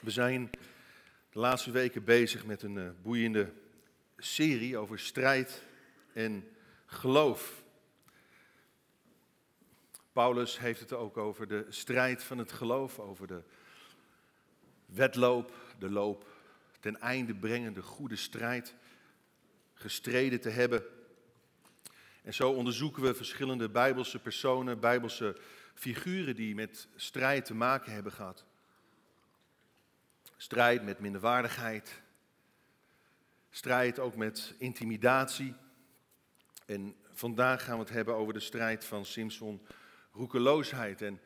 We zijn de laatste weken bezig met een uh, boeiende serie over strijd en geloof. Paulus heeft het ook over de strijd van het geloof, over de wedloop, de loop ten einde brengende goede strijd, gestreden te hebben. En zo onderzoeken we verschillende bijbelse personen, bijbelse figuren die met strijd te maken hebben gehad. Strijd met minderwaardigheid. Strijd ook met intimidatie. En vandaag gaan we het hebben over de strijd van Simpson, roekeloosheid. En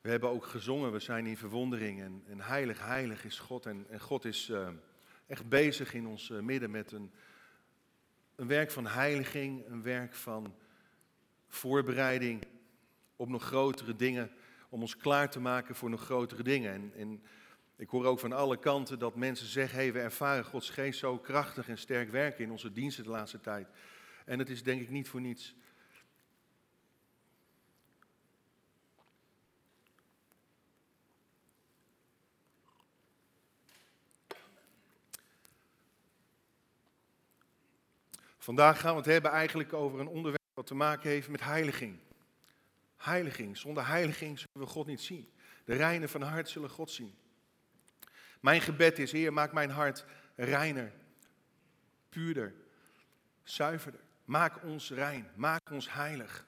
we hebben ook gezongen, we zijn in verwondering. En, en heilig, heilig is God. En, en God is uh, echt bezig in ons uh, midden met een, een werk van heiliging, een werk van voorbereiding op nog grotere dingen. Om ons klaar te maken voor nog grotere dingen. En, en ik hoor ook van alle kanten dat mensen zeggen, hey, we ervaren Gods geest zo krachtig en sterk werken in onze diensten de laatste tijd. En het is denk ik niet voor niets. Vandaag gaan we het hebben eigenlijk over een onderwerp wat te maken heeft met heiliging. Heiliging. Zonder heiliging zullen we God niet zien. De reinen van hart zullen God zien. Mijn gebed is, Heer, maak mijn hart reiner, puurder, zuiverder. Maak ons rein, maak ons heilig.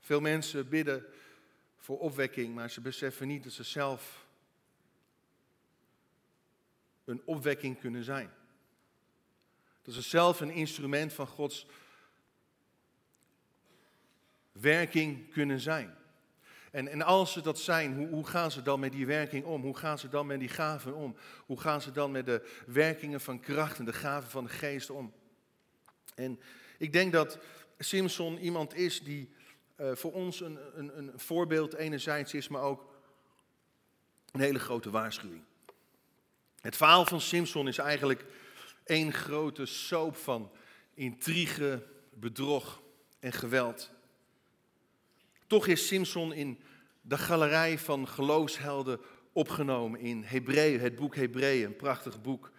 Veel mensen bidden voor opwekking, maar ze beseffen niet dat ze zelf een opwekking kunnen zijn. Dat ze zelf een instrument van Gods werking kunnen zijn. En, en als ze dat zijn, hoe, hoe gaan ze dan met die werking om? Hoe gaan ze dan met die gaven om? Hoe gaan ze dan met de werkingen van kracht en de gaven van de geest om? En ik denk dat Simpson iemand is die uh, voor ons een, een, een voorbeeld enerzijds is, maar ook een hele grote waarschuwing. Het verhaal van Simpson is eigenlijk één grote soap van intrigue, bedrog en geweld. Toch is Simpson in de galerij van geloofshelden opgenomen in Hebreeën, het boek Hebreeën, een prachtig boek.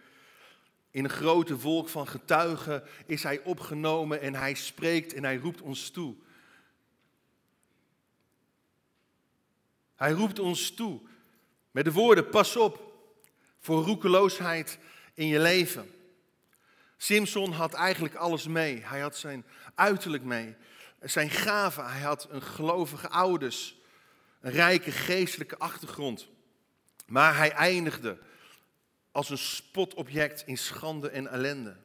In een grote wolk van getuigen is hij opgenomen en hij spreekt en hij roept ons toe. Hij roept ons toe met de woorden: pas op voor roekeloosheid in je leven. Simpson had eigenlijk alles mee. Hij had zijn uiterlijk mee zijn gaven. Hij had een gelovige ouders, een rijke geestelijke achtergrond. Maar hij eindigde als een spotobject in schande en ellende.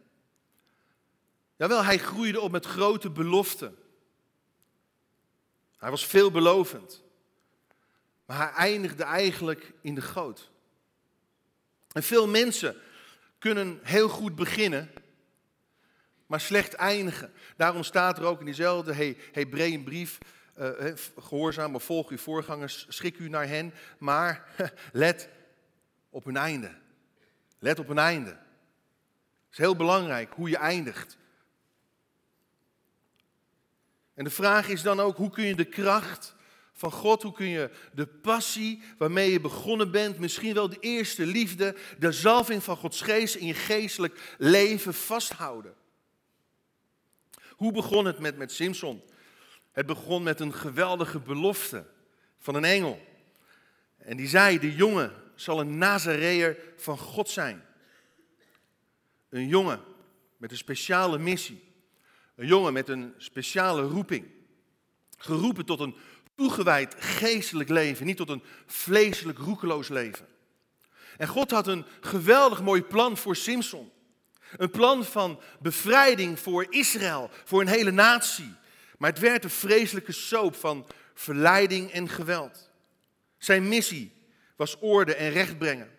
Jawel, hij groeide op met grote beloften. Hij was veelbelovend. Maar hij eindigde eigenlijk in de goot. En veel mensen kunnen heel goed beginnen maar slecht eindigen. Daarom staat er ook in diezelfde Hebreeënbrief, uh, gehoorzaam of volg uw voorgangers, schik u naar hen, maar let op hun einde. Let op hun einde. Het is heel belangrijk hoe je eindigt. En de vraag is dan ook, hoe kun je de kracht van God, hoe kun je de passie waarmee je begonnen bent, misschien wel de eerste liefde, de zalving van Gods geest in je geestelijk leven vasthouden? Hoe begon het met, met Simpson? Het begon met een geweldige belofte van een engel. En die zei, de jongen zal een Nazareër van God zijn. Een jongen met een speciale missie. Een jongen met een speciale roeping. Geroepen tot een toegewijd geestelijk leven, niet tot een vleeselijk roekeloos leven. En God had een geweldig mooi plan voor Simpson. Een plan van bevrijding voor Israël, voor een hele natie. Maar het werd een vreselijke soap van verleiding en geweld. Zijn missie was orde en recht brengen.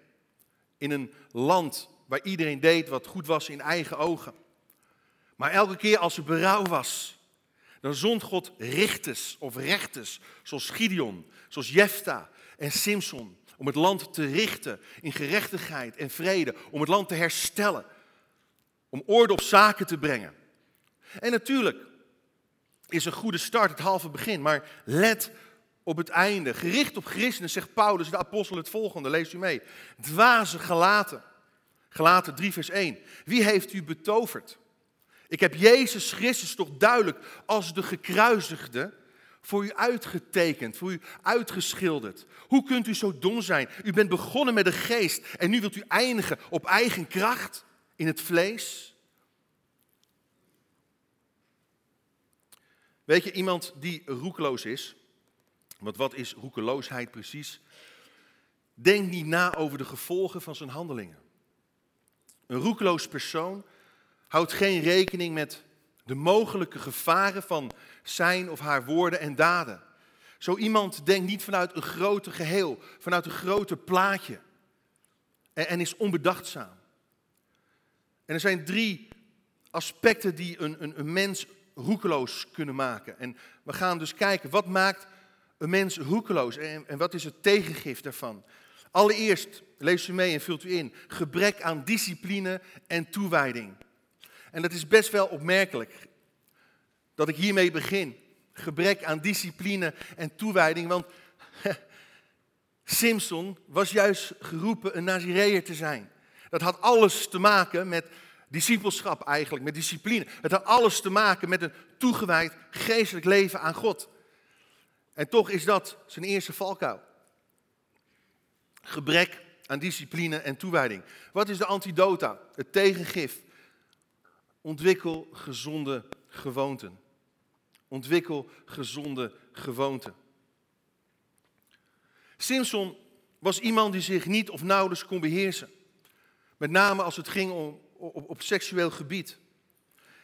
In een land waar iedereen deed wat goed was in eigen ogen. Maar elke keer als er berouw was, dan zond God richters of rechters, zoals Gideon, zoals Jefta en Simson, om het land te richten in gerechtigheid en vrede, om het land te herstellen om orde op zaken te brengen. En natuurlijk is een goede start het halve begin, maar let op het einde, gericht op christenen, zegt Paulus, de apostel, het volgende. Lees u mee. Dwaze gelaten. Gelaten 3, vers 1. Wie heeft u betoverd? Ik heb Jezus Christus toch duidelijk als de gekruisigde voor u uitgetekend, voor u uitgeschilderd. Hoe kunt u zo dom zijn? U bent begonnen met de geest en nu wilt u eindigen op eigen kracht in het vlees. Weet je, iemand die roekeloos is, want wat is roekeloosheid precies? Denk niet na over de gevolgen van zijn handelingen. Een roekeloos persoon houdt geen rekening met de mogelijke gevaren van zijn of haar woorden en daden. Zo iemand denkt niet vanuit een groter geheel, vanuit een groter plaatje en is onbedachtzaam. En er zijn drie aspecten die een, een, een mens roekeloos kunnen maken. En we gaan dus kijken, wat maakt een mens roekeloos en, en wat is het tegengif daarvan? Allereerst, lees u mee en vult u in, gebrek aan discipline en toewijding. En dat is best wel opmerkelijk dat ik hiermee begin. Gebrek aan discipline en toewijding, want Simpson was juist geroepen een Nazireër te zijn. Dat had alles te maken met discipelschap eigenlijk, met discipline. Het had alles te maken met een toegewijd geestelijk leven aan God. En toch is dat zijn eerste valkuil. Gebrek aan discipline en toewijding. Wat is de antidota, het tegengif? Ontwikkel gezonde gewoonten. Ontwikkel gezonde gewoonten. Simpson was iemand die zich niet of nauwelijks kon beheersen. Met name als het ging om, op, op seksueel gebied.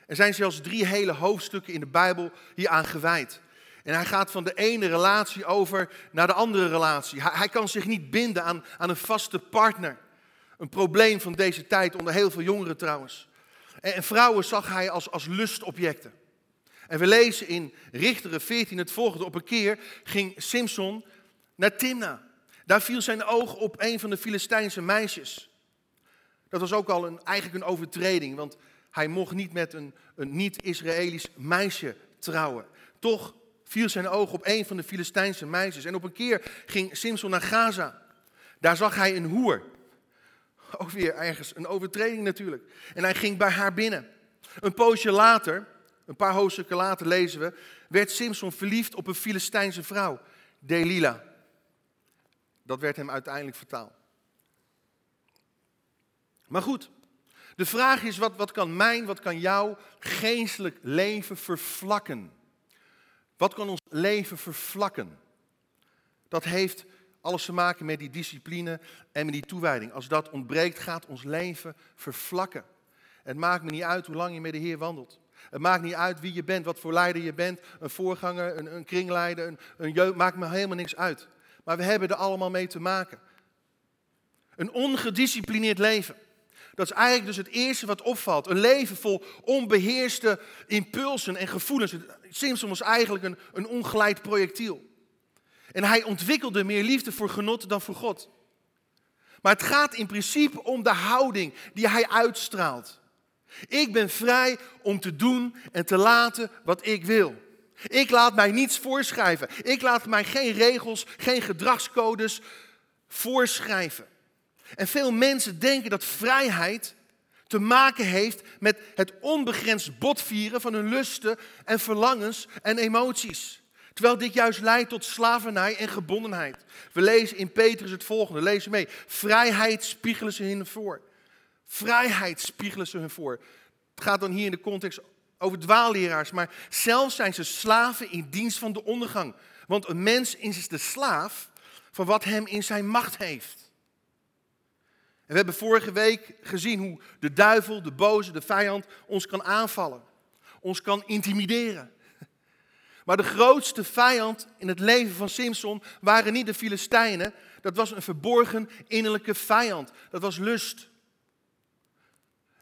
Er zijn zelfs drie hele hoofdstukken in de Bijbel hieraan gewijd. En hij gaat van de ene relatie over naar de andere relatie. Hij, hij kan zich niet binden aan, aan een vaste partner. Een probleem van deze tijd onder heel veel jongeren trouwens. En, en vrouwen zag hij als, als lustobjecten. En we lezen in Richteren 14 het volgende. Op een keer ging Simpson naar Timna. Daar viel zijn oog op een van de Filistijnse meisjes. Dat was ook al een, eigenlijk een overtreding, want hij mocht niet met een, een niet-Israëlisch meisje trouwen. Toch viel zijn oog op een van de Filistijnse meisjes. En op een keer ging Simpson naar Gaza. Daar zag hij een hoer. Ook weer ergens een overtreding natuurlijk. En hij ging bij haar binnen. Een poosje later, een paar hoofdstukken later lezen we, werd Simpson verliefd op een Filistijnse vrouw, Delila. Dat werd hem uiteindelijk vertaald. Maar goed, de vraag is, wat, wat kan mijn, wat kan jouw geestelijk leven vervlakken? Wat kan ons leven vervlakken? Dat heeft alles te maken met die discipline en met die toewijding. Als dat ontbreekt, gaat ons leven vervlakken. Het maakt me niet uit hoe lang je met de Heer wandelt. Het maakt niet uit wie je bent, wat voor leider je bent, een voorganger, een, een kringleider, een, een jeugd, maakt me helemaal niks uit. Maar we hebben er allemaal mee te maken. Een ongedisciplineerd leven. Dat is eigenlijk dus het eerste wat opvalt. Een leven vol onbeheerste impulsen en gevoelens. Simpson was eigenlijk een, een ongeleid projectiel. En hij ontwikkelde meer liefde voor genot dan voor God. Maar het gaat in principe om de houding die hij uitstraalt. Ik ben vrij om te doen en te laten wat ik wil. Ik laat mij niets voorschrijven. Ik laat mij geen regels, geen gedragscodes voorschrijven. En veel mensen denken dat vrijheid te maken heeft met het onbegrensd botvieren van hun lusten en verlangens en emoties. Terwijl dit juist leidt tot slavernij en gebondenheid. We lezen in Petrus het volgende, lees mee. Vrijheid spiegelen ze hun voor. Vrijheid spiegelen ze hun voor. Het gaat dan hier in de context over dwaalleraars, maar zelfs zijn ze slaven in dienst van de ondergang. Want een mens is de slaaf van wat hem in zijn macht heeft. We hebben vorige week gezien hoe de duivel, de boze, de vijand ons kan aanvallen. Ons kan intimideren. Maar de grootste vijand in het leven van Simpson waren niet de Filistijnen. Dat was een verborgen innerlijke vijand. Dat was lust.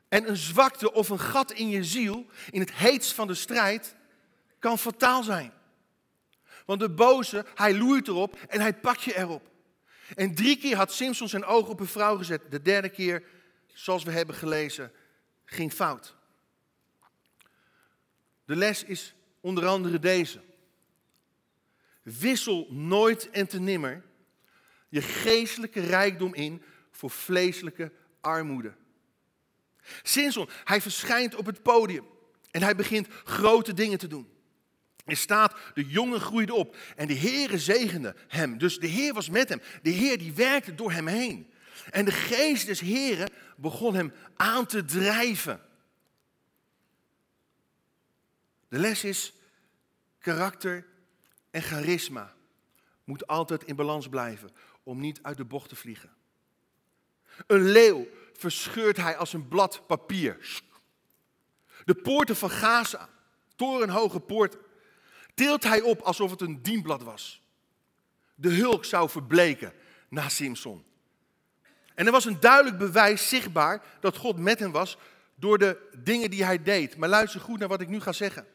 En een zwakte of een gat in je ziel, in het heetst van de strijd, kan fataal zijn. Want de boze, hij loeit erop en hij pakt je erop. En drie keer had Simpson zijn oog op een vrouw gezet. De derde keer, zoals we hebben gelezen, ging fout. De les is onder andere deze. Wissel nooit en te nimmer je geestelijke rijkdom in voor vleeselijke armoede. Simpson, hij verschijnt op het podium en hij begint grote dingen te doen. Er staat, de jongen groeide op en de Heere zegende hem. Dus de Heer was met hem. De Heer die werkte door hem heen. En de geest des Heren begon hem aan te drijven. De les is karakter en charisma moet altijd in balans blijven om niet uit de bocht te vliegen. Een leeuw verscheurt hij als een blad papier. De poorten van Gaza, torenhoge poorten, tilt hij op alsof het een dienblad was. De hulk zou verbleken na Simson. En er was een duidelijk bewijs zichtbaar dat God met hem was door de dingen die hij deed. Maar luister goed naar wat ik nu ga zeggen.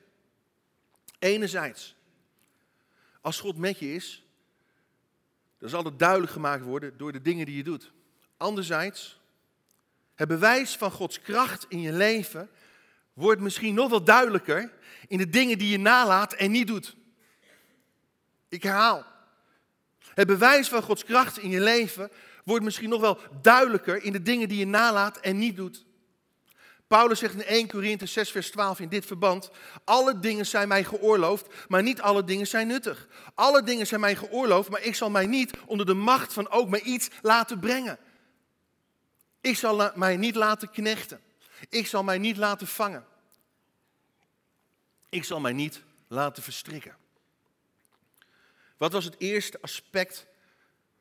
Enerzijds, als God met je is, dan zal het duidelijk gemaakt worden door de dingen die je doet. Anderzijds, het bewijs van Gods kracht in je leven wordt misschien nog wel duidelijker in de dingen die je nalaat en niet doet. Ik herhaal. Het bewijs van Gods kracht in je leven wordt misschien nog wel duidelijker in de dingen die je nalaat en niet doet. Paulus zegt in 1 Korinthe 6 vers 12 in dit verband, alle dingen zijn mij geoorloofd, maar niet alle dingen zijn nuttig. Alle dingen zijn mij geoorloofd, maar ik zal mij niet onder de macht van ook maar iets laten brengen. Ik zal mij niet laten knechten. Ik zal mij niet laten vangen. Ik zal mij niet laten verstrikken. Wat was het eerste aspect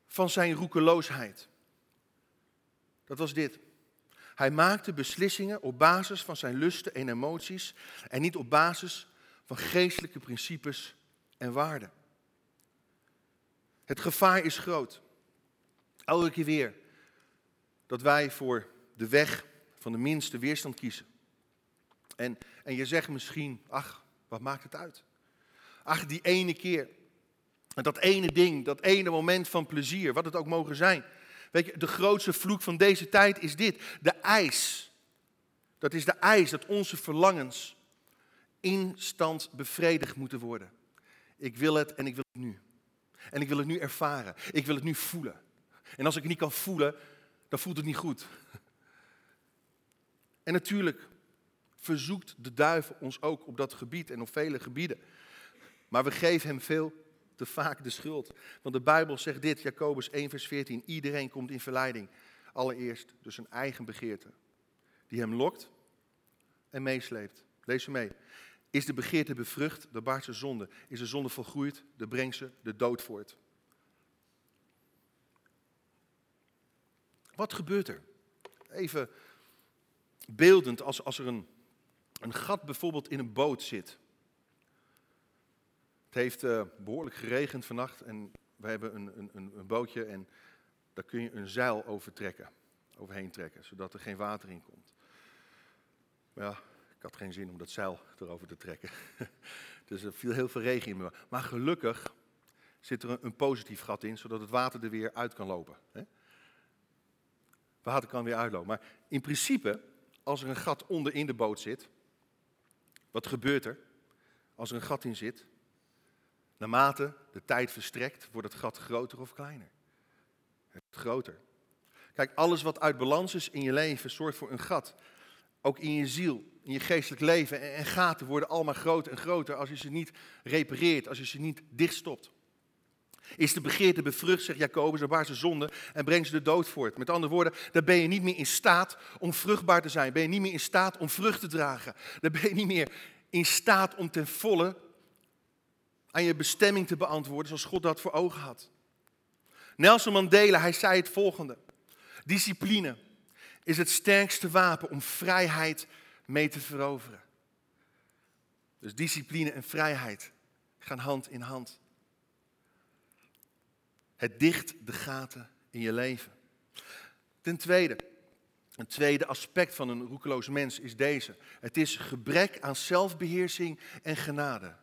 van zijn roekeloosheid? Dat was dit. Hij maakte beslissingen op basis van zijn lusten en emoties en niet op basis van geestelijke principes en waarden. Het gevaar is groot. Elke keer weer dat wij voor de weg van de minste weerstand kiezen. En, en je zegt misschien, ach, wat maakt het uit? Ach, die ene keer, dat ene ding, dat ene moment van plezier, wat het ook mogen zijn. Weet je, de grootste vloek van deze tijd is dit. De eis. Dat is de eis dat onze verlangens instant bevredigd moeten worden. Ik wil het en ik wil het nu. En ik wil het nu ervaren. Ik wil het nu voelen. En als ik het niet kan voelen, dan voelt het niet goed. En natuurlijk verzoekt de duivel ons ook op dat gebied en op vele gebieden. Maar we geven hem veel te vaak de schuld. Want de Bijbel zegt dit, Jacobus 1, vers 14. Iedereen komt in verleiding. Allereerst dus een eigen begeerte. Die hem lokt en meesleept. Lees mee. Is de begeerte bevrucht, de baart ze zonde. Is de zonde volgroeid, de brengt ze de dood voort. Wat gebeurt er? Even beeldend als, als er een, een gat bijvoorbeeld in een boot zit. Het heeft uh, behoorlijk geregend vannacht en we hebben een, een, een, bootje en daar kun je een zeil overtrekken, overheen trekken, zodat er geen water in komt. Maar ja, ik had geen zin om dat zeil erover te trekken. dus er viel heel veel regen in me. Maar gelukkig zit er een, een positief gat in, zodat het water er weer uit kan lopen. Hè? Water kan weer uitlopen. Maar in principe, als er een gat onder in de boot zit, wat gebeurt er? Als er een gat in zit, Naarmate de tijd verstrekt, wordt het gat groter of kleiner. Groter. Kijk, alles wat uit balans is in je leven zorgt voor een gat. Ook in je ziel, in je geestelijk leven. En gaten worden allemaal groter en groter als je ze niet repareert, als je ze niet dichtstopt. Is de begeerte bevrucht, zegt Jacobus, dan baart ze zonde en brengt ze de dood voort. Met andere woorden, dan ben je niet meer in staat om vruchtbaar te zijn. Ben je niet meer in staat om vrucht te dragen. Dan ben je niet meer in staat om ten volle aan je bestemming te beantwoorden zoals God dat voor ogen had. Nelson Mandela, hij zei het volgende. Discipline is het sterkste wapen om vrijheid mee te veroveren. Dus discipline en vrijheid gaan hand in hand. Het dicht de gaten in je leven. Ten tweede, een tweede aspect van een roekeloos mens is deze. Het is gebrek aan zelfbeheersing en genade.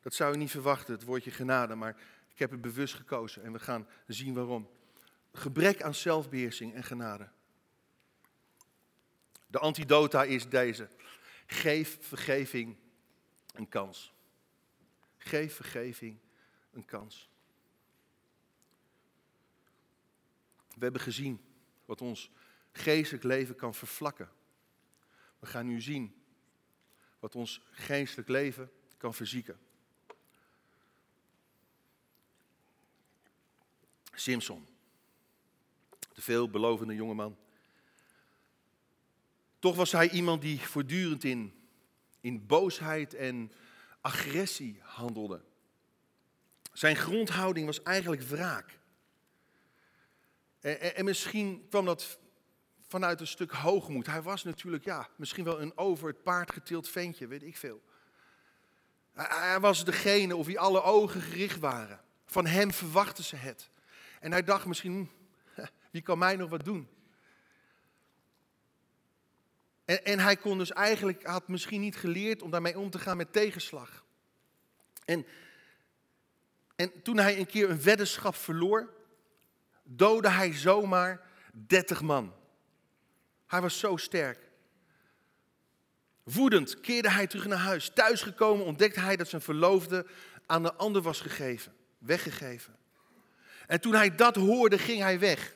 Dat zou je niet verwachten, het woordje genade, maar ik heb het bewust gekozen en we gaan zien waarom. Gebrek aan zelfbeheersing en genade. De antidota is deze. Geef vergeving een kans. Geef vergeving een kans. We hebben gezien wat ons geestelijk leven kan vervlakken. We gaan nu zien wat ons geestelijk leven kan verzieken. Simpson, de veelbelovende jongeman. Toch was hij iemand die voortdurend in, in boosheid en agressie handelde. Zijn grondhouding was eigenlijk wraak. En, en, en, misschien kwam dat vanuit een stuk hoogmoed. Hij was natuurlijk, ja, misschien wel een over het paard getild ventje, weet ik veel. Hij, was degene op wie alle ogen gericht waren. Van hem verwachten ze het. En hij dacht misschien, wie kan mij nog wat doen? En, en hij kon dus eigenlijk, had misschien niet geleerd om daarmee om te gaan met tegenslag. En, en toen hij een keer een weddenschap verloor, doodde hij zomaar 30 man. Hij was zo sterk. Woedend keerde hij terug naar huis. Thuisgekomen ontdekte hij dat zijn verloofde aan de ander was gegeven, weggegeven. En toen hij dat hoorde, ging hij weg.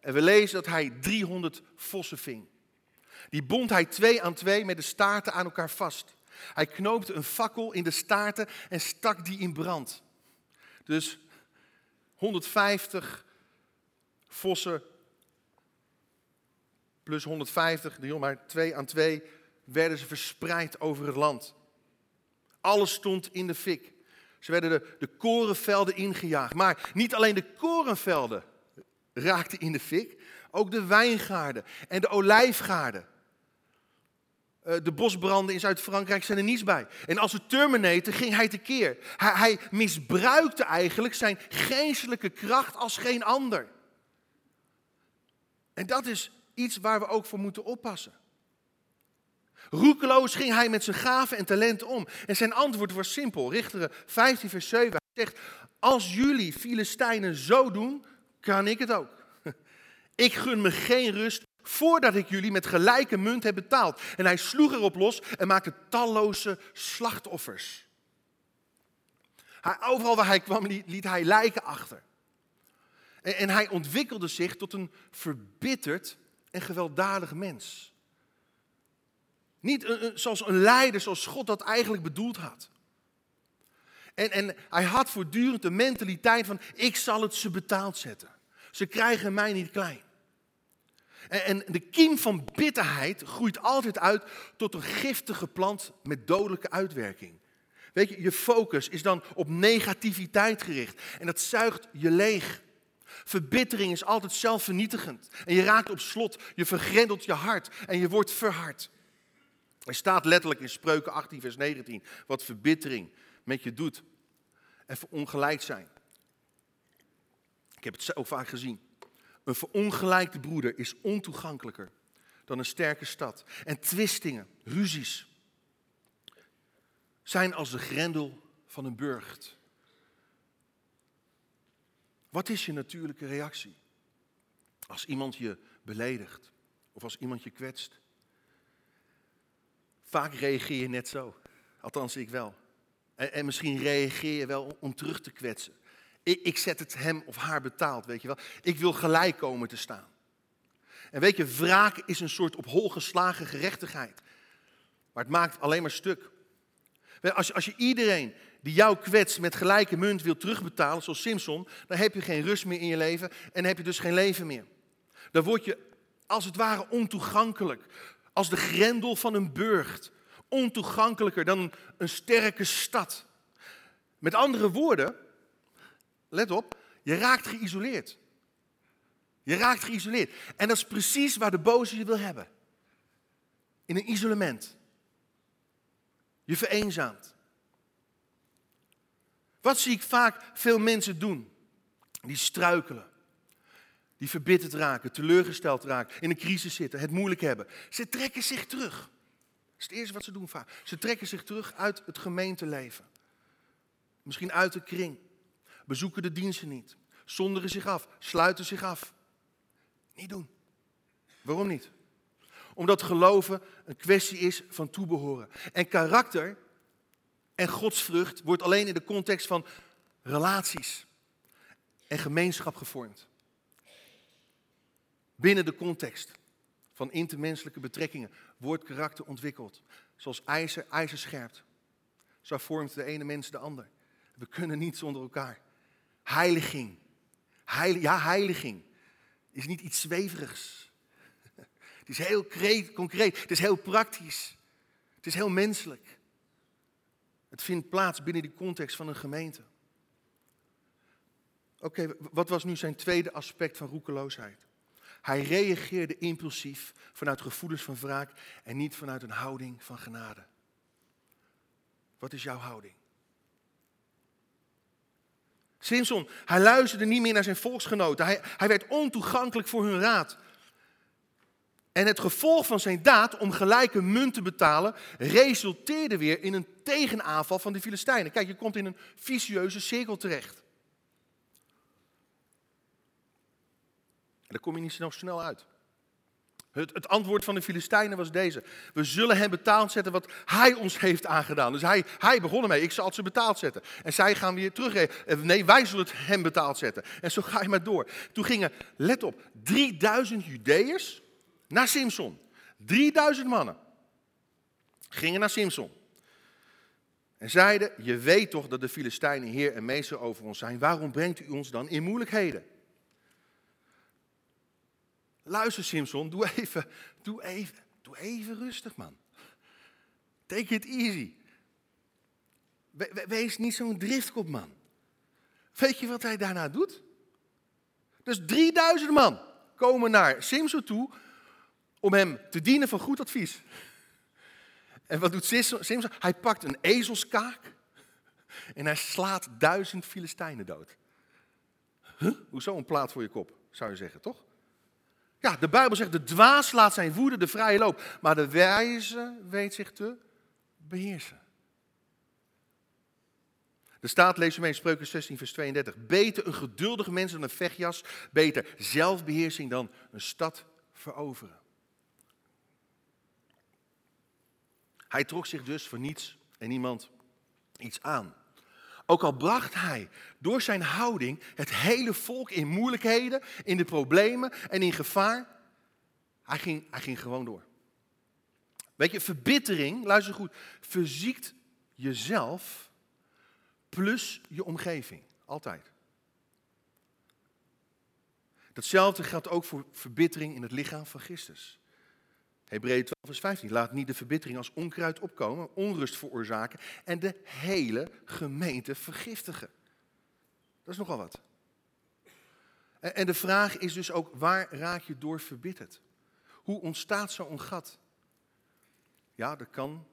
En we lezen dat hij 300 vossen ving. Die bond hij twee aan twee met de staarten aan elkaar vast. Hij knoopte een fakkel in de staarten en stak die in brand. Dus 150 vossen plus 150, maar twee aan twee, werden ze verspreid over het land. Alles stond in de fik. Ze werden de, de korenvelden ingejaagd. Maar niet alleen de korenvelden raakten in de fik, ook de wijngaarden en de olijfgaarden. Eh, de bosbranden in Zuid-Frankrijk zijn er niets bij. En als een Terminator ging hij tekeer. Hij, hij misbruikte eigenlijk zijn geestelijke kracht als geen ander. En dat is iets waar we ook voor moeten oppassen. Roekeloos ging hij met zijn gaven en talenten om. En zijn antwoord was simpel. Richteren 15 vers 7. Hij zegt, als jullie Filistijnen zo doen, kan ik het ook. Ik gun me geen rust voordat ik jullie met gelijke munt heb betaald. En hij sloeg erop los en maakte talloze slachtoffers. Hij, overal waar hij kwam liet, hij lijken achter. En, en hij ontwikkelde zich tot een verbitterd en gewelddadig mens. Niet een, zoals een leider, zoals God dat eigenlijk bedoeld had. En, en hij had voortdurend de mentaliteit van, ik zal het ze betaald zetten. Ze krijgen mij niet klein. En, de kiem van bitterheid groeit altijd uit tot een giftige plant met dodelijke uitwerking. Weet je, je focus is dan op negativiteit gericht en dat zuigt je leeg. Verbittering is altijd zelfvernietigend. En je raakt op slot, je vergrendelt je hart en je wordt verhard. Er staat letterlijk in Spreuken 18, vers 19, wat verbittering met je doet. En verongelijk zijn. Ik heb het ook vaak gezien. Een verongelijkte broeder is ontoegankelijker dan een sterke stad. En twistingen, ruzies, zijn als de grendel van een burcht. Wat is je natuurlijke reactie? Als iemand je beledigt of als iemand je kwetst. Vaak reageer je net zo. Althans, ik wel. En, en misschien reageer je wel om terug te kwetsen. Ik, ik zet het hem of haar betaald, weet je wel. Ik wil gelijk komen te staan. En weet je, wraak is een soort op hol geslagen gerechtigheid. Maar het maakt alleen maar stuk. Als je, als je iedereen die jou kwetst met gelijke munt wil terugbetalen, zoals Simpson, dan heb je geen rust meer in je leven en heb je dus geen leven meer. Dan word je als het ware ontoegankelijk, als de grendel van een burcht. Ontoegankelijker dan een sterke stad. Met andere woorden, let op, je raakt geïsoleerd. Je raakt geïsoleerd. En dat is precies waar de boze je wil hebben. In een isolement. Je vereenzaamt. Wat zie ik vaak veel mensen doen? Die struikelen. Die verbitterd raken, teleurgesteld raken, in een crisis zitten, het moeilijk hebben. Ze trekken zich terug. Dat is het eerste wat ze doen vaak. Ze trekken zich terug uit het gemeenteleven. Misschien uit de kring. Bezoeken de diensten niet. Zonderen zich af. Sluiten zich af. Niet doen. Waarom niet? Omdat geloven een kwestie is van toebehoren. En karakter En godsvrucht wordt alleen in de context van relaties en gemeenschap gevormd. Binnen de context van intermenselijke betrekkingen wordt karakter ontwikkeld. Zoals ijzer ijzer scherpt. Zo vormt de ene mens de ander. We kunnen niet zonder elkaar. Heiliging. ja, heiliging is niet iets zweverigs. Het is heel concreet, het is heel praktisch. Het is heel menselijk. Het vindt plaats binnen die context van een gemeente. Oké, wat was nu zijn tweede aspect van roekeloosheid? Hij reageerde impulsief vanuit gevoelens van wraak en niet vanuit een houding van genade. Wat is jouw houding? Simpson, hij luisterde niet meer naar zijn volksgenoten. Hij, hij werd ontoegankelijk voor hun raad. En het gevolg van zijn daad om gelijke munt te betalen, resulteerde weer in een tegenaanval van de Filistijnen. Kijk, je komt in een vicieuze cirkel terecht. daar kom je niet snel, snel uit. Het, het, antwoord van de Filistijnen was deze. We zullen hem betaald zetten wat hij ons heeft aangedaan. Dus hij, hij begon ermee, ik zal ze betaald zetten. En zij gaan weer teruggeven. Nee, wij zullen het hem betaald zetten. En zo ga je maar door. Toen gingen, let op, 3000 Judeërs naar Simson. 3000 mannen gingen naar Simson. En zeiden, je weet toch dat de Filistijnen heer en meester over ons zijn. Waarom brengt u ons dan in moeilijkheden? Luister Simpson, doe even, doe even, doe even rustig man. Take it easy. wees niet zo'n driftkop man. Weet je wat hij daarna doet? Dus 3000 man komen naar Simpson toe om hem te dienen van goed advies. En wat doet Simpson? Hij pakt een ezelskaak en hij slaat duizend Filistijnen dood. Huh? Hoezo een plaat voor je kop, zou je zeggen, toch? Ja, de Bijbel zegt, de dwaas laat zijn woede de vrije loop, maar de wijze weet zich te beheersen. De staat leest mee in Spreuken 16, vers 32. Beter een geduldige mens dan een vechtjas, beter zelfbeheersing dan een stad veroveren. Hij trok zich dus voor niets en niemand iets aan. Ook al bracht hij door zijn houding het hele volk in moeilijkheden, in de problemen en in gevaar. Hij ging, hij ging gewoon door. Weet je, verbittering, luister goed, verziekt jezelf plus je omgeving. Altijd. Datzelfde geldt ook voor verbittering in het lichaam van Christus. Hebreeën 12, vers 15. Laat niet de verbittering als onkruid opkomen, onrust veroorzaken en de hele gemeente vergiftigen. Dat is nogal wat. En de vraag is dus ook, waar raak je door verbitterd? Hoe ontstaat zo'n gat? Ja, dat kan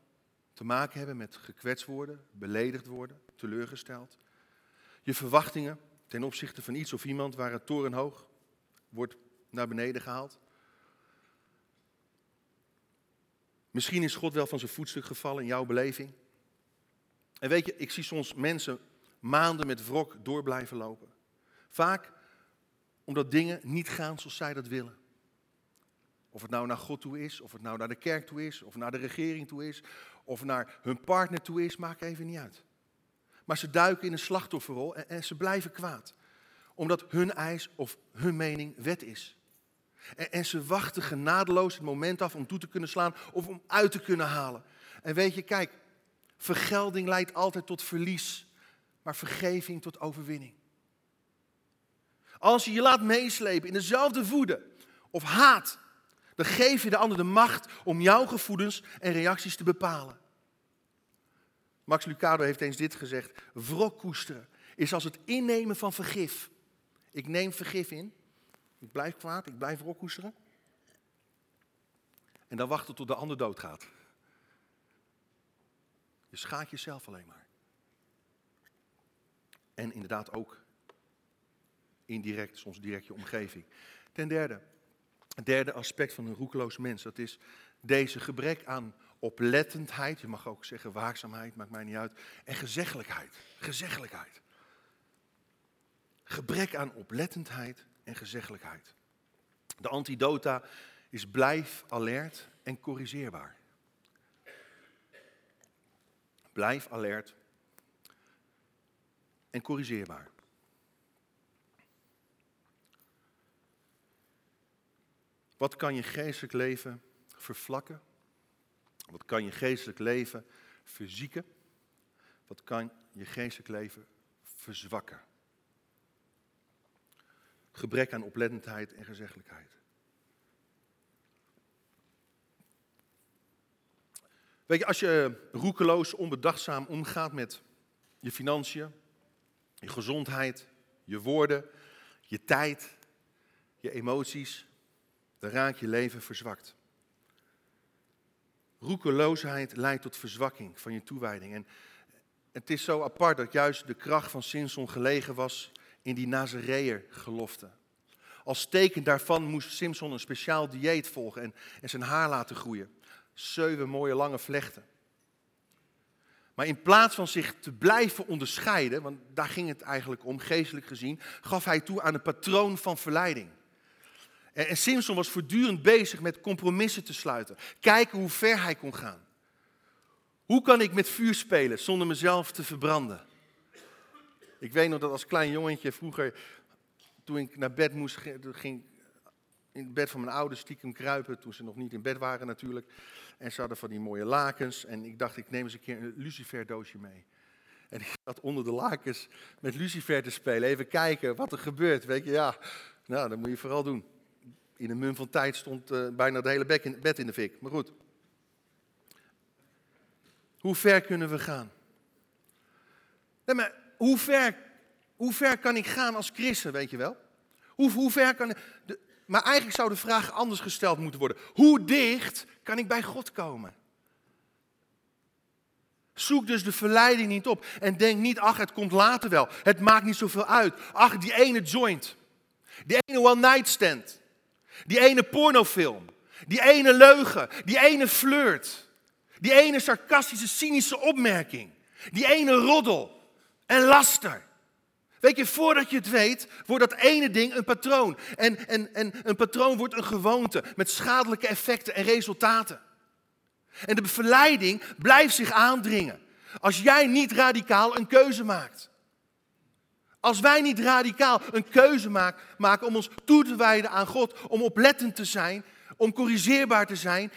te maken hebben met gekwetst worden, beledigd worden, teleurgesteld. Je verwachtingen ten opzichte van iets of iemand waar het torenhoog wordt naar beneden gehaald. Misschien is God wel van zijn voetstuk gevallen in jouw beleving. En weet je, ik zie soms mensen maanden met wrok door blijven lopen. Vaak omdat dingen niet gaan zoals zij dat willen. Of het nou naar God toe is, of het nou naar de kerk toe is, of naar de regering toe is, of naar hun partner toe is, maakt even niet uit. Maar ze duiken in een slachtofferrol en, en ze blijven kwaad. Omdat hun eis of hun mening wet is. En, ze wachten genadeloos het moment af om toe te kunnen slaan of om uit te kunnen halen. En weet je, kijk, vergelding leidt altijd tot verlies, maar vergeving tot overwinning. Als je je laat meeslepen in dezelfde woede of haat, dan geef je de ander de macht om jouw gevoelens en reacties te bepalen. Max Lucado heeft eens dit gezegd: wrok koesteren is als het innemen van vergif. Ik neem vergif in ik blijf kwaad, ik blijf rokkoesteren. En dan wachten tot de ander doodgaat. Je schaadt jezelf alleen maar. En inderdaad ook indirect, soms direct je omgeving. Ten derde, het derde aspect van een roekeloos mens, dat is deze gebrek aan oplettendheid, je mag ook zeggen waakzaamheid, maakt mij niet uit, en gezeggelijkheid. Gezeggelijkheid. Gebrek aan oplettendheid en gezeggelijkheid. De antidota is blijf alert en corrigeerbaar. Blijf alert en corrigeerbaar. Wat kan je geestelijk leven vervlakken? Wat kan je geestelijk leven verzieken? Wat kan je geestelijk leven verzwakken? Gebrek aan oplettendheid en gezeggelijkheid. Weet je, als je roekeloos, onbedachtzaam omgaat met je financiën, je gezondheid, je woorden, je tijd, je emoties, dan raak je leven verzwakt. Roekeloosheid leidt tot verzwakking van je toewijding. En het is zo apart dat juist de kracht van Simson gelegen was in die Nazareër gelofte. Als teken daarvan moest Simson een speciaal dieet volgen en, en zijn haar laten groeien. Zeven mooie lange vlechten. Maar in plaats van zich te blijven onderscheiden, want daar ging het eigenlijk om, geestelijk gezien, gaf hij toe aan een patroon van verleiding. En Simpson was voortdurend bezig met compromissen te sluiten. Kijken hoe ver hij kon gaan. Hoe kan ik met vuur spelen zonder mezelf te verbranden? Ik weet nog dat als klein jongetje vroeger, toen ik naar bed moest, ging in het bed van mijn ouders stiekem kruipen, toen ze nog niet in bed waren natuurlijk. En ze hadden van die mooie lakens en ik dacht, ik neem eens een keer een luciferdoosje mee. En ik zat onder de lakens met lucifer te spelen, even kijken wat er gebeurt. Weet je, ja, nou, dat moet je vooral doen. In een mum van tijd stond uh, bijna het hele bed in de fik. Maar goed. Hoe ver kunnen we gaan? Nee, maar hoe ver, hoe ver kan ik gaan als christen, weet je wel? Hoe, hoe ver kan. De, maar eigenlijk zou de vraag anders gesteld moeten worden. Hoe dicht kan ik bij God komen? Zoek dus de verleiding niet op en denk niet, ach, het komt later wel. Het maakt niet zoveel uit. Ach, die ene joint. Die ene one-night stand. Die ene pornofilm. Die ene leugen. Die ene flirt. Die ene sarcastische, cynische opmerking. Die ene roddel en laster. Weet je, voordat je het weet, wordt dat ene ding een patroon. En, en, en een patroon wordt een gewoonte met schadelijke effecten en resultaten. En de verleiding blijft zich aandringen. Als jij niet radicaal een keuze maakt. Als wij niet radicaal een keuze maken om ons toe te wijden aan God, om oplettend te zijn, om corrigeerbaar te zijn,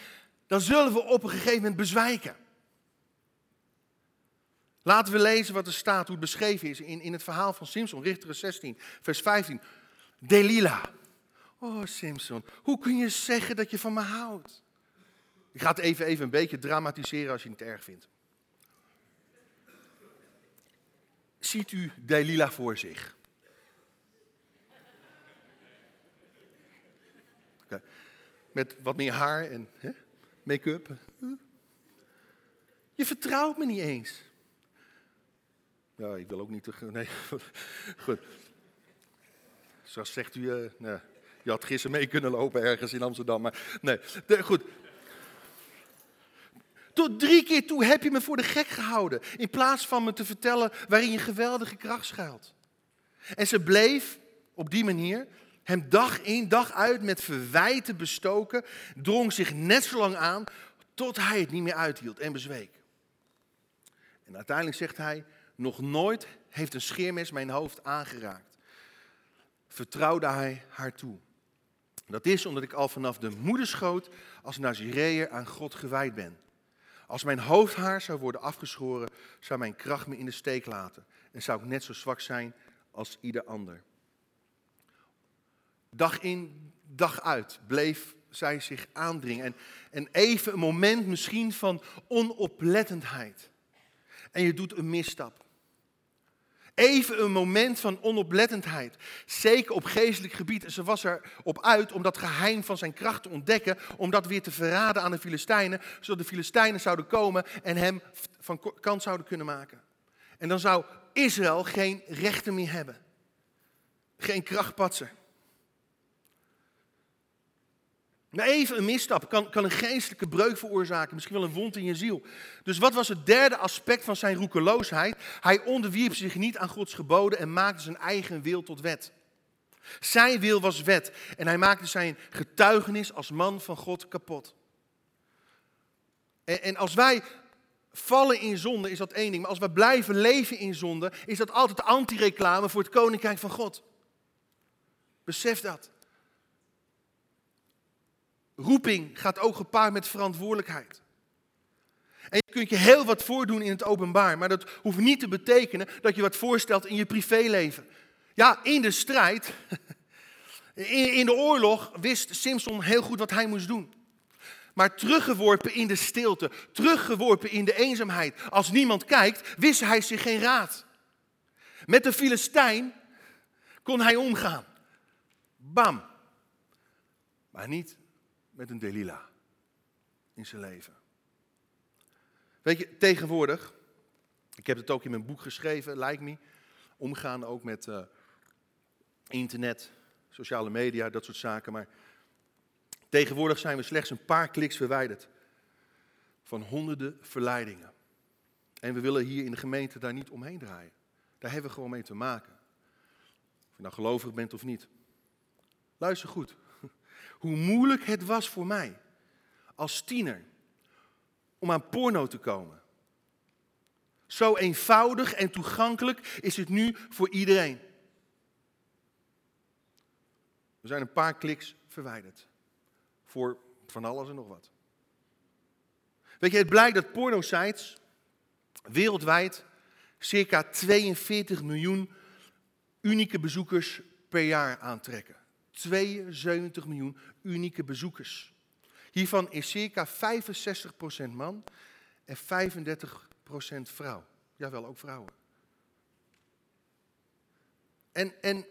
dan zullen we op een gegeven moment bezwijken. Laten we lezen wat er staat, hoe het beschreven is in, in het verhaal van Simpson, Richter 16, vers 15. Delila. Oh Simpson, hoe kun je zeggen dat je van me houdt? Ik ga het even, even een beetje dramatiseren als je het erg vindt. Ziet u Delila voor zich? Met wat meer haar en make-up. Je vertrouwt me niet eens. Ja, ik wil ook niet te. Nee, goed. Zoals zegt u, uh, nou, je had gisteren mee kunnen lopen ergens in Amsterdam, maar nee, goed. Tot drie keer toe heb je me voor de gek gehouden, in plaats van me te vertellen waarin je geweldige kracht schuilt. En ze bleef op die manier hem dag in, dag uit met verwijten bestoken, drong zich net zo lang aan tot hij het niet meer uithield en bezweek. En uiteindelijk zegt hij, nog nooit heeft een scheermes mijn hoofd aangeraakt. Vertrouwde hij haar toe. Dat is omdat ik al vanaf de moederschoot als Nazireër aan God gewijd ben. Als mijn hoofdhaar zou worden afgeschoren, zou mijn kracht me in de steek laten. En zou ik net zo zwak zijn als ieder ander. Dag in, dag uit bleef zij zich aandringen. En, en even een moment misschien van onoplettendheid. En je doet een misstap. Even een moment van onoplettendheid. Zeker op geestelijk gebied. En ze was erop uit om dat geheim van zijn kracht te ontdekken. Om dat weer te verraden aan de Filistijnen. Zodat de Filistijnen zouden komen en hem van kant zouden kunnen maken. En dan zou Israël geen rechten meer hebben. Geen krachtpatser. Maar even een misstap kan, kan een geestelijke breuk veroorzaken, misschien wel een wond in je ziel. Dus wat was het derde aspect van zijn roekeloosheid? Hij onderwierp zich niet aan Gods geboden en maakte zijn eigen wil tot wet. Zijn wil was wet en hij maakte zijn getuigenis als man van God kapot. En, en als wij vallen in zonde is dat één ding. Maar als we blijven leven in zonde, is dat altijd anti-reclame voor het koninkrijk van God. Besef dat. Roeping gaat ook gepaard met verantwoordelijkheid. En je kunt je heel wat voordoen in het openbaar, maar dat hoeft niet te betekenen dat je wat voorstelt in je privéleven. Ja, in de strijd, in de oorlog, wist Simpson heel goed wat hij moest doen. Maar teruggeworpen in de stilte, teruggeworpen in de eenzaamheid, als niemand kijkt, wist hij zich geen raad. Met de Filistijn kon hij omgaan. Bam. Maar niet met een Delilah in zijn leven. Weet je, tegenwoordig, ik heb het ook in mijn boek geschreven, Like Me, omgaan ook met uh, internet, sociale media, dat soort zaken. Maar tegenwoordig zijn we slechts een paar kliks verwijderd van honderden verleidingen. En we willen hier in de gemeente daar niet omheen draaien. Daar hebben we gewoon mee te maken. Of je nou gelovig bent of niet. Luister goed. Hoe moeilijk het was voor mij als tiener om aan porno te komen. Zo eenvoudig en toegankelijk is het nu voor iedereen. We zijn een paar kliks verwijderd. Voor van alles en nog wat. Weet je, het blijkt dat pornosites wereldwijd circa 42 miljoen unieke bezoekers per jaar aantrekken. 72 miljoen unieke bezoekers. Hiervan is circa 65% man en 35% vrouw. Jawel, ook vrouwen. En, en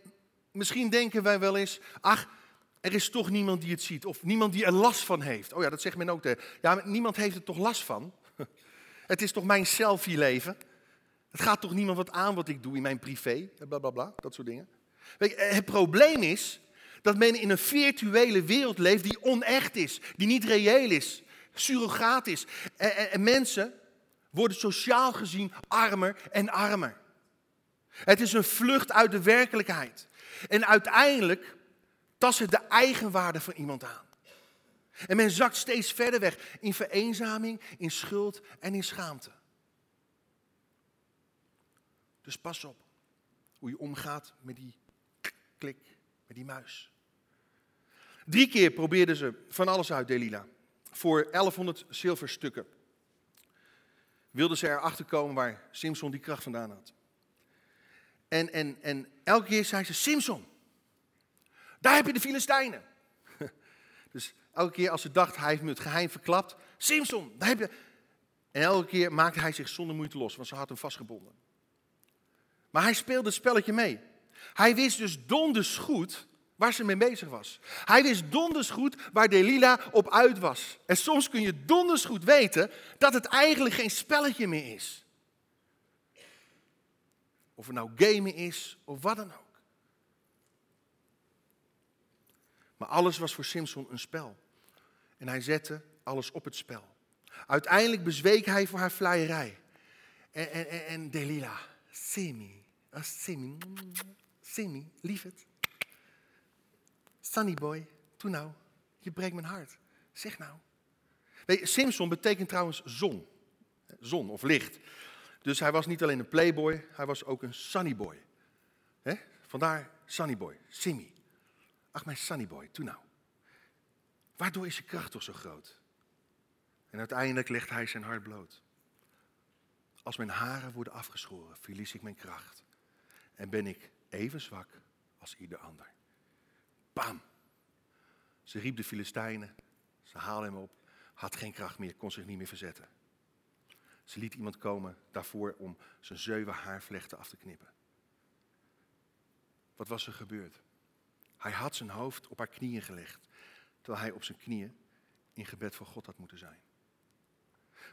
misschien denken wij wel eens, ach, er is toch niemand die het ziet. Of niemand die er last van heeft. Oh ja, dat zegt men ook. Ja, maar niemand heeft er toch last van? Het is toch mijn selfie-leven? Het gaat toch niemand wat aan wat ik doe in mijn privé? Bla bla bla, dat soort dingen. Weet je, het probleem is dat men in een virtuele wereld leeft die onecht is, die niet reëel is, surrogaat is. En, en, en mensen worden sociaal gezien armer en armer. Het is een vlucht uit de werkelijkheid. En uiteindelijk tast het de eigenwaarde van iemand aan. En men zakt steeds verder weg in vereenzaming, in schuld en in schaamte. Dus pas op hoe je omgaat met die klik, die muis. Drie keer probeerden ze van alles uit Delila. Voor 1100 zilverstukken. Wilden ze erachter komen waar Simson die kracht vandaan had. En, en, en elke keer zei ze, Simson, daar heb je de Filistijnen. Dus elke keer als ze dacht, hij heeft me het geheim verklapt. Simson, daar heb je... En elke keer maakte hij zich zonder moeite los, want ze had hem vastgebonden. Maar hij speelde het spelletje mee. Hij wist dus donders goed waar ze mee bezig was. Hij wist donders goed waar Delila op uit was. En soms kun je donders goed weten dat het eigenlijk geen spelletje meer is. Of het nou gamen is of wat dan ook. Maar alles was voor Simpson een spel. En hij zette alles op het spel. Uiteindelijk bezweek hij voor haar vleierij. En, en, en, Delila, Semi, Semi, Semi, lieverd. Sunny boy, doe nou. Je breekt mijn hart. Zeg nou. Weet Simpson betekent trouwens zon. Zon of licht. Dus hij was niet alleen een playboy, hij was ook een sunnyboy. He? Vandaar sunnyboy, Simmy. Ach, mijn sunnyboy, doe nou. Waardoor is je kracht toch zo groot? En uiteindelijk legt hij zijn hart bloot. Als mijn haren worden afgeschoren, verlies ik mijn kracht. En ben ik even zwak als ieder ander. Bam. Ze riep de Filistijnen. Ze haalde hem op. Had geen kracht meer, kon zich niet meer verzetten. Ze liet iemand komen daarvoor om zijn zeven haarvlechten af te knippen. Wat was er gebeurd? Hij had zijn hoofd op haar knieën gelegd, terwijl hij op zijn knieën in gebed voor God had moeten zijn.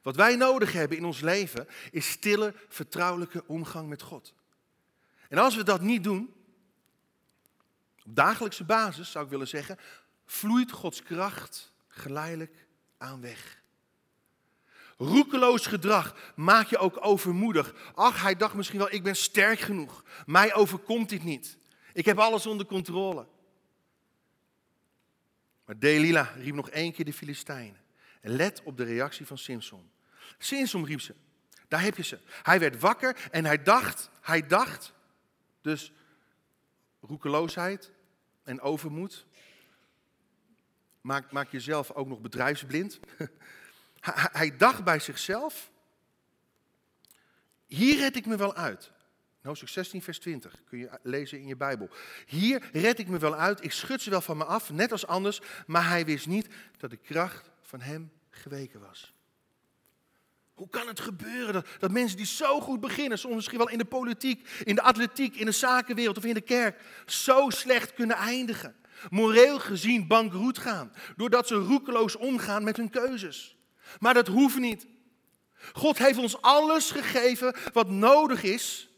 Wat wij nodig hebben in ons leven is stille, vertrouwelijke omgang met God. En als we dat niet doen, op dagelijkse basis zou ik willen zeggen, vloeit Gods kracht geleidelijk aan weg. Roekeloos gedrag maak je ook overmoedig. Ach, hij dacht misschien wel, ik ben sterk genoeg. Mij overkomt dit niet. Ik heb alles onder controle. Maar Delila riep nog één keer de Filistijnen. En let op de reactie van Simson. Simson riep ze. Daar heb je ze. Hij werd wakker en hij dacht, hij dacht, dus roekeloosheid en overmoed. Maak, maak jezelf ook nog bedrijfsblind. hij dacht bij zichzelf, hier red ik me wel uit. Hoofdstuk 16, vers 20 kun je lezen in je Bijbel. Hier red ik me wel uit, ik schud ze wel van me af, net als anders, maar hij wist niet dat de kracht van hem geweken was. Hoe kan het gebeuren dat, dat mensen die zo goed beginnen, soms misschien wel in de politiek, in de atletiek, in de zakenwereld of in de kerk, zo slecht kunnen eindigen? Moreel gezien bankroet gaan, doordat ze roekeloos omgaan met hun keuzes. Maar dat hoeft niet. God heeft ons alles gegeven wat nodig is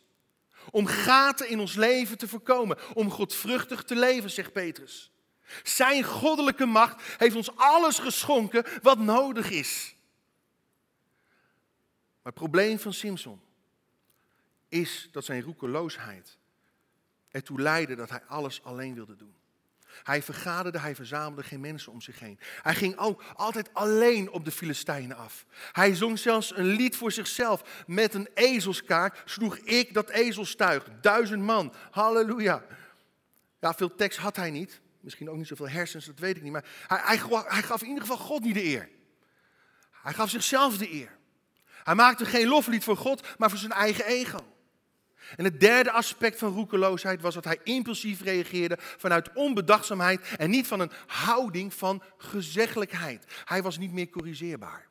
om gaten in ons leven te voorkomen, om godvruchtig te leven, zegt Petrus. Zijn goddelijke macht heeft ons alles geschonken wat nodig is. Maar het probleem van Simpson is dat zijn roekeloosheid ertoe leidde dat hij alles alleen wilde doen. Hij vergaderde, hij verzamelde geen mensen om zich heen. Hij ging ook altijd alleen op de Filistijnen af. Hij zong zelfs een lied voor zichzelf. Met een ezelskaak sloeg ik dat ezelstuig. Duizend man. Halleluja. Ja, veel tekst had hij niet. Misschien ook niet zoveel hersens, dat weet ik niet. Maar hij, hij, hij gaf in ieder geval God niet de eer. Hij gaf zichzelf de eer. Hij maakte geen loflied voor God, maar voor zijn eigen ego. En het derde aspect van roekeloosheid was dat hij impulsief reageerde vanuit onbedachtzaamheid en niet van een houding van gezeggelijkheid. Hij was niet meer corrigeerbaar.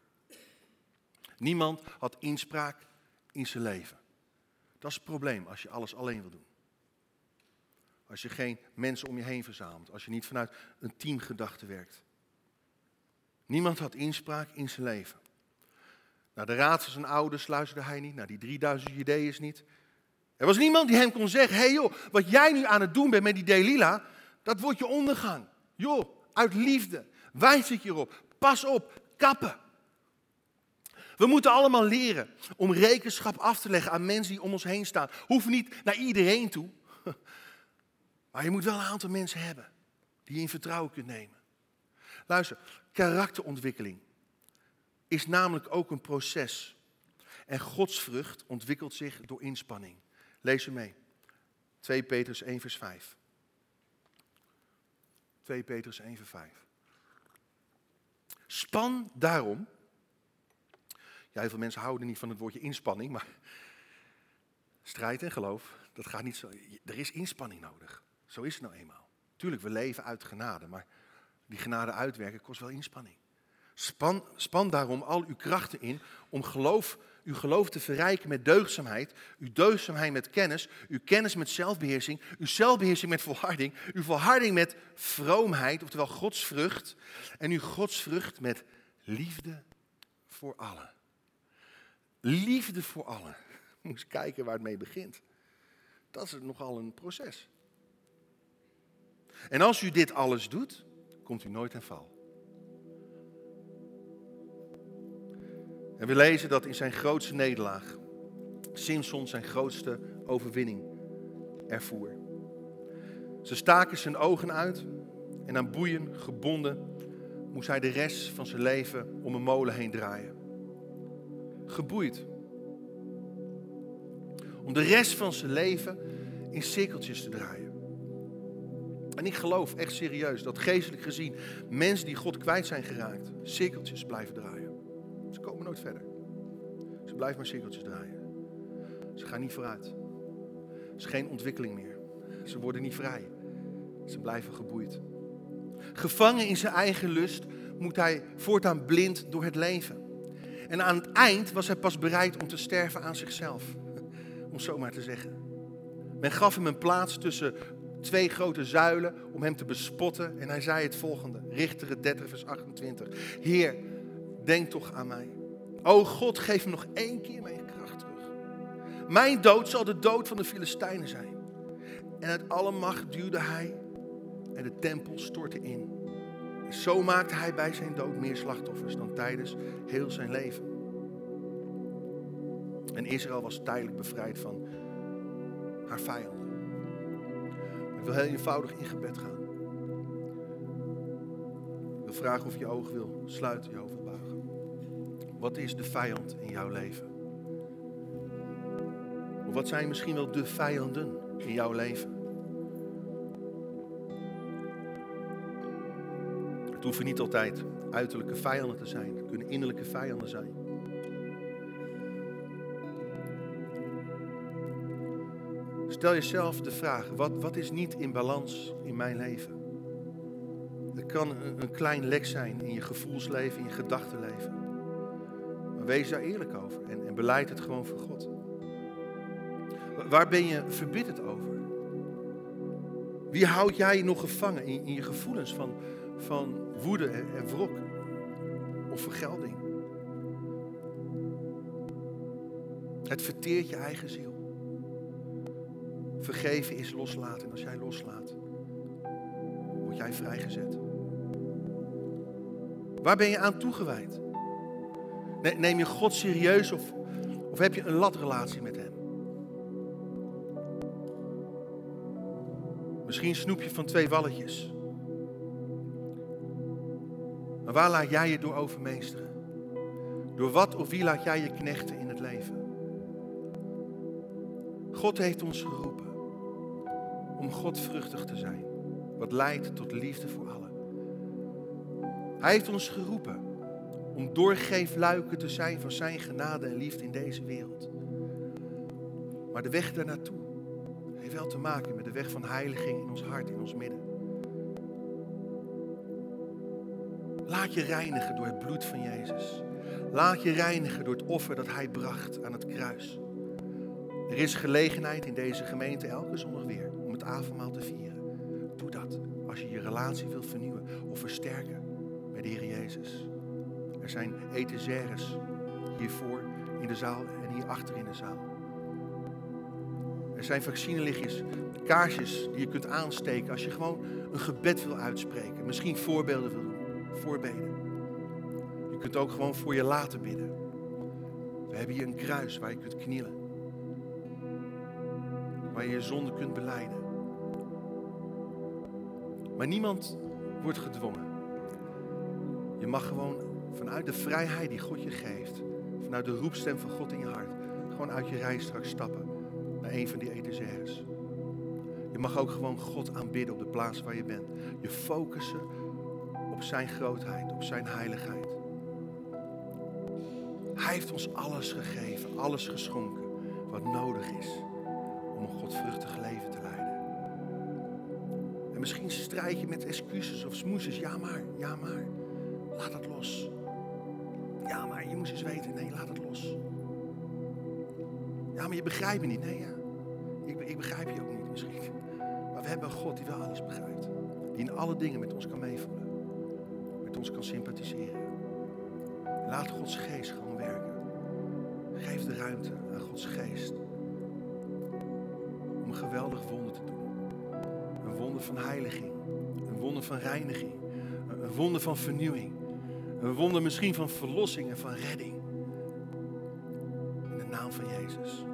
Niemand had inspraak in zijn leven. Dat is het probleem als je alles alleen wil doen. Als je geen mensen om je heen verzamelt, als je niet vanuit een teamgedachte werkt. Niemand had inspraak in zijn leven. Naar de raad van zijn ouders luisterde hij niet, naar die 3000 ideeën niet. Er was niemand die hem kon zeggen, hé hey joh, wat jij nu aan het doen bent met die Delila, dat wordt je ondergang. Joh, uit liefde, wijs ik je erop, pas op, kappen. We moeten allemaal leren om rekenschap af te leggen aan mensen die om ons heen staan. Hoeft niet naar iedereen toe, maar je moet wel een aantal mensen hebben die je in vertrouwen kunt nemen. Luister, karakterontwikkeling is namelijk ook een proces. En godsvrucht ontwikkelt zich door inspanning. Lees ze mee. 2 Petrus 1 vers 5. 2 Petrus 1 vers 5. Span daarom. Ja, heel veel mensen houden niet van het woordje inspanning, maar strijd en geloof, dat gaat niet zo. Er is inspanning nodig. Zo is het nou eenmaal. Tuurlijk, we leven uit genade, maar die genade uitwerken kost wel inspanning. Span, span daarom al uw krachten in om geloof uw geloof te verrijken met deugdzaamheid, uw deugdzaamheid met kennis, uw kennis met zelfbeheersing, uw zelfbeheersing met volharding, uw volharding met vroomheid, oftewel godsvrucht, en uw godsvrucht met liefde voor allen. Liefde voor allen. Eens kijken waar het mee begint. Dat is nogal een proces. En als u dit alles doet, komt u nooit in val. En we lezen dat in zijn grootste nederlaag Simson zijn grootste overwinning ervoer. Ze staken zijn ogen uit en aan boeien gebonden moest hij de rest van zijn leven om een molen heen draaien. Geboeid. Om de rest van zijn leven in cirkeltjes te draaien. En ik geloof echt serieus dat geestelijk gezien mensen die God kwijt zijn geraakt, cirkeltjes blijven draaien. Ze komen nooit verder. Ze blijven maar cirkeltjes draaien. Ze gaan niet vooruit. Er is geen ontwikkeling meer. Ze worden niet vrij. Ze blijven geboeid. Gevangen in zijn eigen lust moet hij voortaan blind door het leven. En aan het eind was hij pas bereid om te sterven aan zichzelf. Om zo maar te zeggen. Men gaf hem een plaats tussen twee grote zuilen om hem te bespotten. En hij zei het volgende, Richter 30 vers 28. Heer, denk toch aan mij. O God, geef me nog één keer mijn kracht terug. Mijn dood zal de dood van de Filistijnen zijn. En uit alle macht duwde hij en de tempel stortte in. En zo maakte hij bij zijn dood meer slachtoffers dan tijdens heel zijn leven. En Israël was tijdelijk bevrijd van haar vijanden. Ik wil heel eenvoudig in gebed gaan. Ik wil vragen of je ogen wil sluiten, je. Wat is de vijand in jouw leven? Wat zijn misschien wel de vijanden in jouw leven? Het hoeven niet altijd uiterlijke vijanden te zijn. Het kunnen innerlijke vijanden zijn. Stel jezelf de vraag, wat, wat is niet in balans in mijn leven? Het kan een, een klein lek zijn in je gevoelsleven, in je gedachtenleven. Wees daar eerlijk over en, en beleid het gewoon voor God. Waar ben je verbitterd over? Wie houd jij nog gevangen in, in je gevoelens van, van woede en, en wrok of vergelding? Het verteert je eigen ziel. Vergeven is loslaten. En als jij loslaat, word jij vrijgezet. Waar ben je aan toegewijd? Neem je God serieus of, of heb je een latrelatie met Hem? Misschien snoep je van twee walletjes. Maar waar laat jij je door overmeesteren? Door wat of wie laat jij je knechten in het leven? God heeft ons geroepen om Godvruchtig te zijn, wat leidt tot liefde voor allen. Hij heeft ons geroepen om doorgeefluiken te zijn van zijn genade en liefde in deze wereld. Maar de weg daar naartoe heeft wel te maken met de weg van heiliging in ons hart, in ons midden. Laat je reinigen door het bloed van Jezus. Laat je reinigen door het offer dat Hij bracht aan het kruis. Er is gelegenheid in deze gemeente elke zondag weer om het avondmaal te vieren. Doe dat als je je relatie wilt vernieuwen of versterken met de Heer Jezus. Er zijn etagères hiervoor in de zaal en hierachter in de zaal. Er zijn vaccinelichtjes, kaarsjes die je kunt aansteken als je gewoon een gebed wil uitspreken. Misschien voorbeelden wil doen. Voorbeden. Je kunt ook gewoon voor je laten bidden. We hebben hier een kruis waar je kunt knielen. Waar je je zonde kunt beleiden. Maar niemand wordt gedwongen. Je mag gewoon vanuit de vrijheid die God je geeft, vanuit de roepstem van God in je hart, gewoon uit je rij straks stappen naar een van die etagères. Je mag ook gewoon God aanbidden op de plaats waar je bent. Je focussen op zijn grootheid, op zijn heiligheid. Hij heeft ons alles gegeven, alles geschonken wat nodig is om een godvruchtig leven te leiden. En misschien strijd je met excuses of smoesjes. Ja maar, ja maar. Moest eens weten. Nee, laat het los. Ja maar je begrijpt me niet. Nee ja, ik, ik begrijp je ook niet misschien. Maar we hebben een God die wel alles begrijpt. Die in alle dingen met ons kan meevoelen. Met ons kan sympathiseren. Laat Gods geest gewoon werken. Geef de ruimte aan Gods geest. Om een geweldig wonder te doen. Een wonder van heiliging. Een wonder van reiniging. Een wonder van vernieuwing. Een wonder misschien van verlossing en van redding. In de naam van Jezus.